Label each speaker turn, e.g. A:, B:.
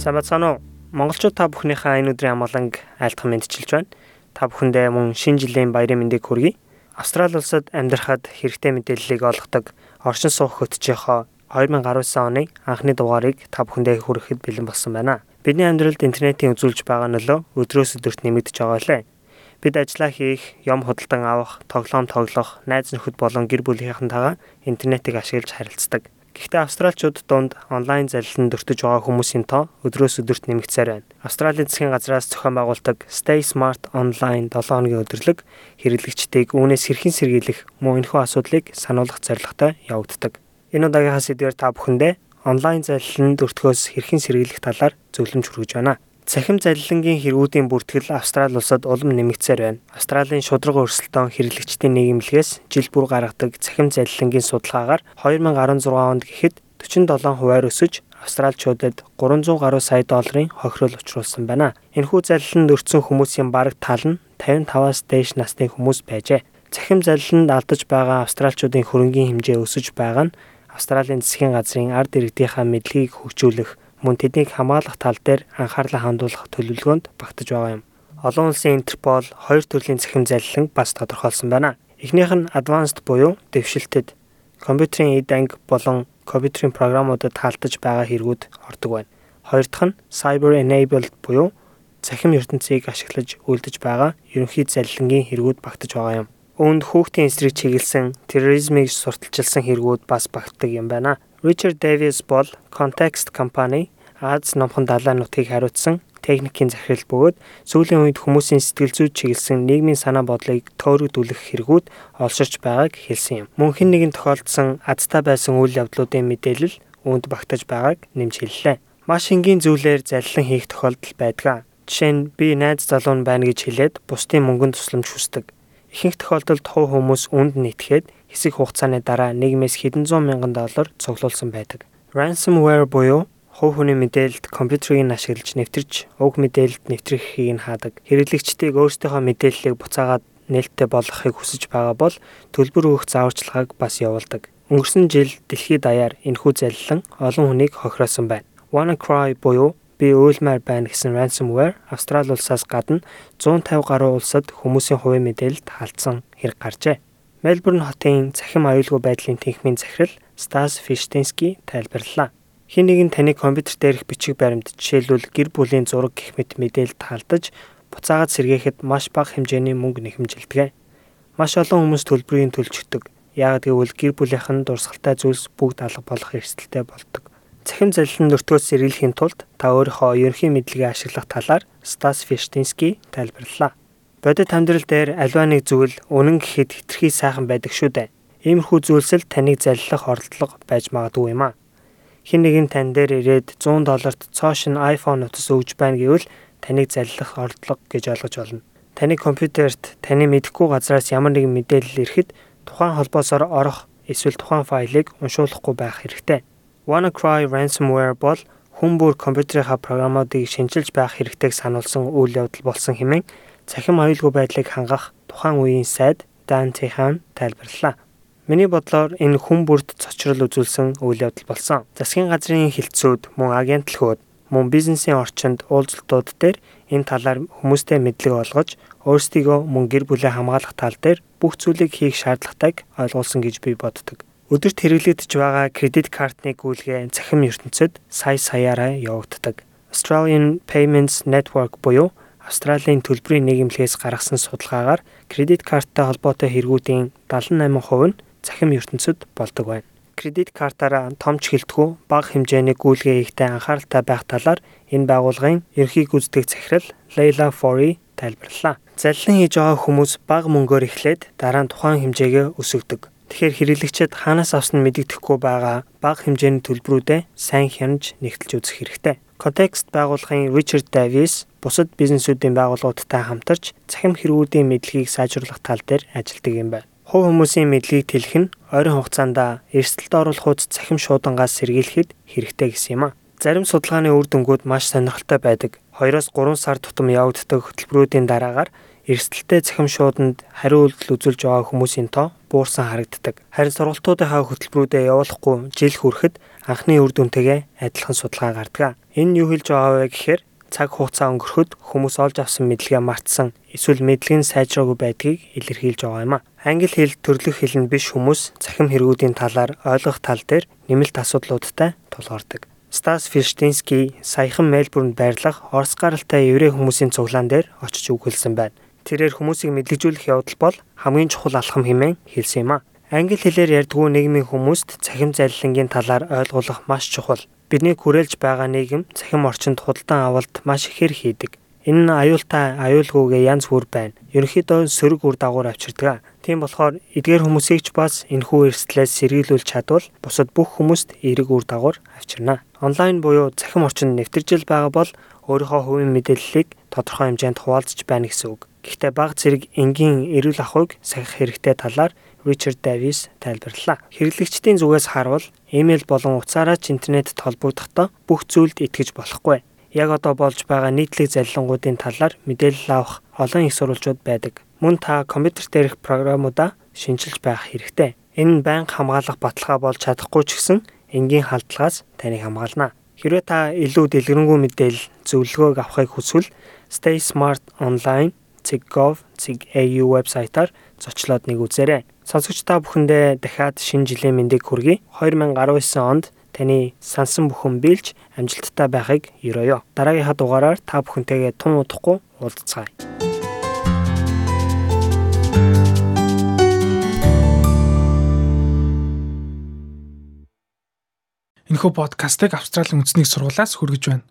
A: Сайн бацгаана уу? Монголчууд та бүхнийхээ энэ өдрийн амгаланг айлтган мэдчилж байна. Та бүхэндээ мөн шинэ жилийн баярын мэндийг хүргэе. Австрали улсад амьдрахад хэрэгтэй мэдээллийг олгодог оршин суух хөтжийнхөө 2019 оны анхны дугаарыг та бүхэндээ хүрэхэд бэлэн болсон байна. Бидний амьдралд интернетийн үзүүлж байгаа нөлөө өдрөөс өдөрт нэмэгдэж байгаа лээ. Бид ажиллаа хийх, юм худалдан авах, тоглоом тоглох, найз нөхөд болон гэр бүлийнхэнтэйгээ интернетийг ашиглаж харилцдаг. Гэхдээ австралчууд донд онлайн залиланд өртөж байгаа хүмүүсийн тоо өдрөөс өдөрт нэмэгдсээр байна. Австралийн засгийн газраас зохион байгуулдаг Stay Smart Online 7 хоногийн өдөрлөг хэрэглэгчдийг үүнээс хэрхэн сэргийлэх мөн энэхүү асуудлыг сануулгах зорилготой явагддаг. Энэ удаагийнхаа сэдвээр та бүхэндээ онлайн залиланд өртгөөс хэрхэн сэргийлэх талаар зөвлөмж хүргэж байна. Цахим залилангийн хэрэгүүдийн бүртгэл Австрали улсад улам нэмэгдсээр байна. Австралийн шударга өрсөлдөөн хэрэглэгчдийн нийгэмлэгээс жил бүр гаргадаг цахим залилангийн судалгаагаар 2016 онд гэхэд 47 хувиар өсөж австралчуудад 300 гаруй сая долларын хохирол учруулсан байна. Энэхүү залиланд өртсөн хүмүүсийн бараг тал нь 55-аас дээш насны хүмүүс байжээ. Цахим залиланд алдаж байгаа австралчуудын хөрөнгийн хэмжээ өсөж байгаа нь Австралийн засгийн газрын ард иргэдийнхаа мэдлэгийг хөгжүүлэх мөн тэднийг хамгаалах тал дээр анхаарлаа хандуулах төлөвлөгөөнд багтаж байгаа юм. Олон улсын Интерпол хоёр төрлийн цахим залиланг бас тодорхойлсон байна. Эхнийх нь advanced буюу дэвшилтэд компьютерийн эд анги болон компьютерийн програмуудад хаалтаж байгаа хэрэгүүд ордог байна. Хоёр дахь нь cyber enabled буюу цахим ертөнцийг ашиглаж үйлдэж байгаа ерөнхий залилангийн хэрэгүүд багтаж байгаа юм. Үүнд хүүхдийн эсрэг чиглэсэн терроризмыг сурталчилсан хэрэгүүд бас багтдаг юм байна. Richard Davis бол Context компани Аз номхон далайн нутгийг хариуцсан техникийн захирал бөгөөд сүүлийн үед хүмүүсийн сэтгэл зүйд чиглэсэн нийгмийн санаа бодлыг төөрөгдүүлэх хэрэгүүд олширч байгааг хэлсэн юм. Мөн хэн нэгэн тохиолдсон азтай байсан үйл явдлуудын мэдээлэл үүнд багтаж байгааг нэмж хэллээ. Маш энгийн зүйлээр залилан хийх тохиолдол байдаг. Жишээ нь би найз залуу нь байна гэж хэлээд бусдын мөнгөнд тусламж хүсдэг. Ихэнх тохиолдолд хуу хүмүүс үнд нийтгээд хэсэг хугацааны дараа нийгмээс хэдэн зуун мянган доллар цуглуулсан байдаг. Ransomware буюу хувь хүний мэдээлэлд компьютерийг ашиглаж нэвтэрч уг мэдээлэлд нэвтрэхийг нь хаадаг. Хэрэглэгчдийг өөрсдийнхөө мэдээллийг буцаагаад нээлттэй болгохыг хүсэж байгаа бол төлбөр өгөх зааварчилгааг бас явуулдаг. Өнгөрсөн жил дэлхийд даяар энэхүү залилан олон хүнийг хохиросон байна. WannaCry буюу би уйлмаар байна гэсэн ransomware Австрали улсаас гадна 150 гаруй улсад хүмүүсийн хувийн мэдээлэлд халдсан хэрэг гарчээ. Мельбурн хотын цахим аюулгүй байдлын тэнхимийн захирал Стас Фиштенски тайлбарллаа. Хин нэгэн таны компьютер дээрх бичиг баримт жишээлбэл гэр бүлийн зураг гэх мэт мэдээлэлд халдаж буцаагаад сэргээхэд маш бага хэмжээний мөнгө нэхэмжилдэг. Маш олон хүмүүс төлбөрийн төлжөгдөг. Яг гэвэл гэр бүлийнх нь дурсгалтай зүйлс бүгд алга болох эрсдэлтэй болдог. Цахим залилан нөртгөөс сэргийлэхийн тулд та өөрийнхөө ерөнхий мэдлэгээ ашиглах талаар Стас Фиштенски тайлбарллаа. Бодит амьдрал дээр аливаа нэг зүйл үнэн гэхэд хитрхий сайхан байдаг шүү дээ. Иймэрхүү зүйлс л таныг заллах оролдлого байж магадгүй юм аа. Хин нэгэн тань дээр ирээд 100 долларт цоошин iPhone утас өгж байна гэвэл таныг заллах оролдлого гэж ойлгож болно. Таны компьютерт таны мэдэхгүй газраас ямар нэгэн мэдээлэл ирэхэд тухайн холбоосоор орох эсвэл тухайн файлыг уншуулахгүй байх хэрэгтэй. WannaCry ransomware бол хүн бүр компьютерийнхаа програмуудыг шинжилж байх хэрэгтэйг сануулсан үйл явдал болсон хэмээн цахим аюулгүй байдлыг хангах тухайн үеийн сайд Дан Тэхан тайлбарллаа. Миний бодлоор энэ хүн бүрд цочрол үзүүлсэн үйл явдал болсон. Засгийн газрын хилцүүд мөн агентлагууд мөн бизнесийн орчинд уулзалтууд дээр энэ талаар хүмүүстэй мэдлэг олгож өөрсдийгөө мөн гэр бүлээ хамгаалах тал дээр бүх зүйлийг хийх шаардлагатайг ойлгуулсан гэж би боддог. Өдөрт хэрэглэгдэж байгаа кредит картны гүйлгээ цахим ертөнцид сая саяараа явагддаг. Australian Payments Network буюу Австралийн төлбөрийн нийгэмлэгээс гаргасан судалгаагаар кредит карттай холбоотой хэрэгүүдийн 78% нь цахим ертөнцид болдог байна. Кредит картаараа томч хилтгүү бага хэмжээний гүйлгээ хийхдээ анхааралтай байх талаар энэ байгууллагын ерхий гүйцэтгэх захирал Leila Fori тайлбарллаа. Заллин хийж байгаа хүмүүс бага мөнгөөр эхлээд дараа нь тухайн хэмжээгээ өсгөдөг. Тэгэхээр хэрэглэгчид хаанаас авсан мэдэгдэхгүй байгаа бага хэмжээний төлбөрүүдэд сайн хянаж нэгтэлж үзэх хэрэгтэй. Context байгууллагын Richard Davis бусад бизнесүүдийн байгууллагуудтай хамтарч цахим хэрэгүүдийн мэдлэгийг сайжруулах тал дээр ажилладаг юм байна. Хувь хүмүүсийн мэдлэгийг тэлэх нь ойрын хугацаанд эрсдэлд оруулах хуудас цахим шуудангаас сэргийлэхэд хэрэгтэй гэсэн юм а. Зарим судалгааны үр дүнгууд маш сонирхолтой байдаг. 2-3 сар тутам явагддаг хөтөлбөрүүдийн дараагаар эрсдэлтэй цахим шууданд хариу үйлдэл үзүүлж байгаа хүмүүсийн тоо буурсан харагддаг. Харин сургалтуудынхаа хөтөлбөрүүдэд явуулахгүй жил хүрэхэд анхны үр дүнтэйгээ адилхан судалгаа гардаг. Энэ юу хэлж байгаа вэ гэхээр цаг хугацаа өнгөрөхөд хүмүүс олж авсан мэдлэгээ мартсан эсвэл мэдлэг нь сайжраагүй байдгийг илэрхийлж байгаа юм а. Англи хэл төрлөх хэл нь биш хүмүүс цахим хэрэгүүдийн талаар ойлгох тал дээр нэмэлт асуудлуудтай тулгардаг. Стас Фиштинский саяхан Мельбурнд байрлах Орос гаралтай еврей хүмүүсийн цуглаан дээр очиж үгэлсэн байна. Тэрээр хүмүүсийг мэдлэгжүүлэх явдал бол хамгийн чухал алхам хэмээн хэлсэн юм а. Англи хэлээр ярьдгүй нийгмийн хүмүүст цахим залилангийн талаар ойлгуулах маш чухал. Бидний хүрээлж байгаа нийгэм цахим орчинд худалдан авалт маш ихээр хийдэг. Энэ нь аюултай аюулгүйгээ янз бүр байна. Ерөнхийдөө сөрөг үр дагавар авчирдаг. Тийм болохоор эдгээр хүмүүсийг ч бас энэхүү эрсдлээс сэргийлүүлж чадвал бусад бүх хүмүүст эерэг үр дагавар авчирна. Онлайн буюу цахим орчинд нэвтэржил байгаа бол өөрийнхөө хувийн мэдээллийг тодорхой хэмжээнд хуваалцж байна гэсэн үг. Гэхдээ баг зэрэг энгийн эрүүл ахуйг сахих хэрэгтэй талаар Ричард Давис тайлбарллаа. Хэрэглэгчдийн зүгээс харвал имэйл болон утсаараа ч интернетд холбогдохдоо бүх зүйлд итгэж болохгүй. Яг одоо болж байгаа нийтлэг залилангуудын талаар мэдээлэл авах олон их сурвалжууд байдаг. Мөн та компьютер дээрх програмуудаа шинжилж байх хэрэгтэй. Энэ нь байнга хамгаалах баталгаа болж чадахгүй ч гэсэн энгийн халдлагаас таныг хамгаална. Хэрвээ та илүү дэлгэрэнгүй мэдээлэл зөвлөгөөг авахыг хүсвэл Stay Smart Online cig.gov.au вебсайтаар зочлоод нэг үзээрэй. Сонсогч та бүхэндээ дахиад шинэ жилийн мэндийг хүргэе. 2019 онд таны сансан бүхэн биелж амжилттай байхыг ерөөё. Дараагийнхаа дугаараар та бүхэнтэйгээ тун удахгүй уулзцаая.
B: Энэхүү подкастыг Австралийн үндэсний сургуулиас хүргэж байна.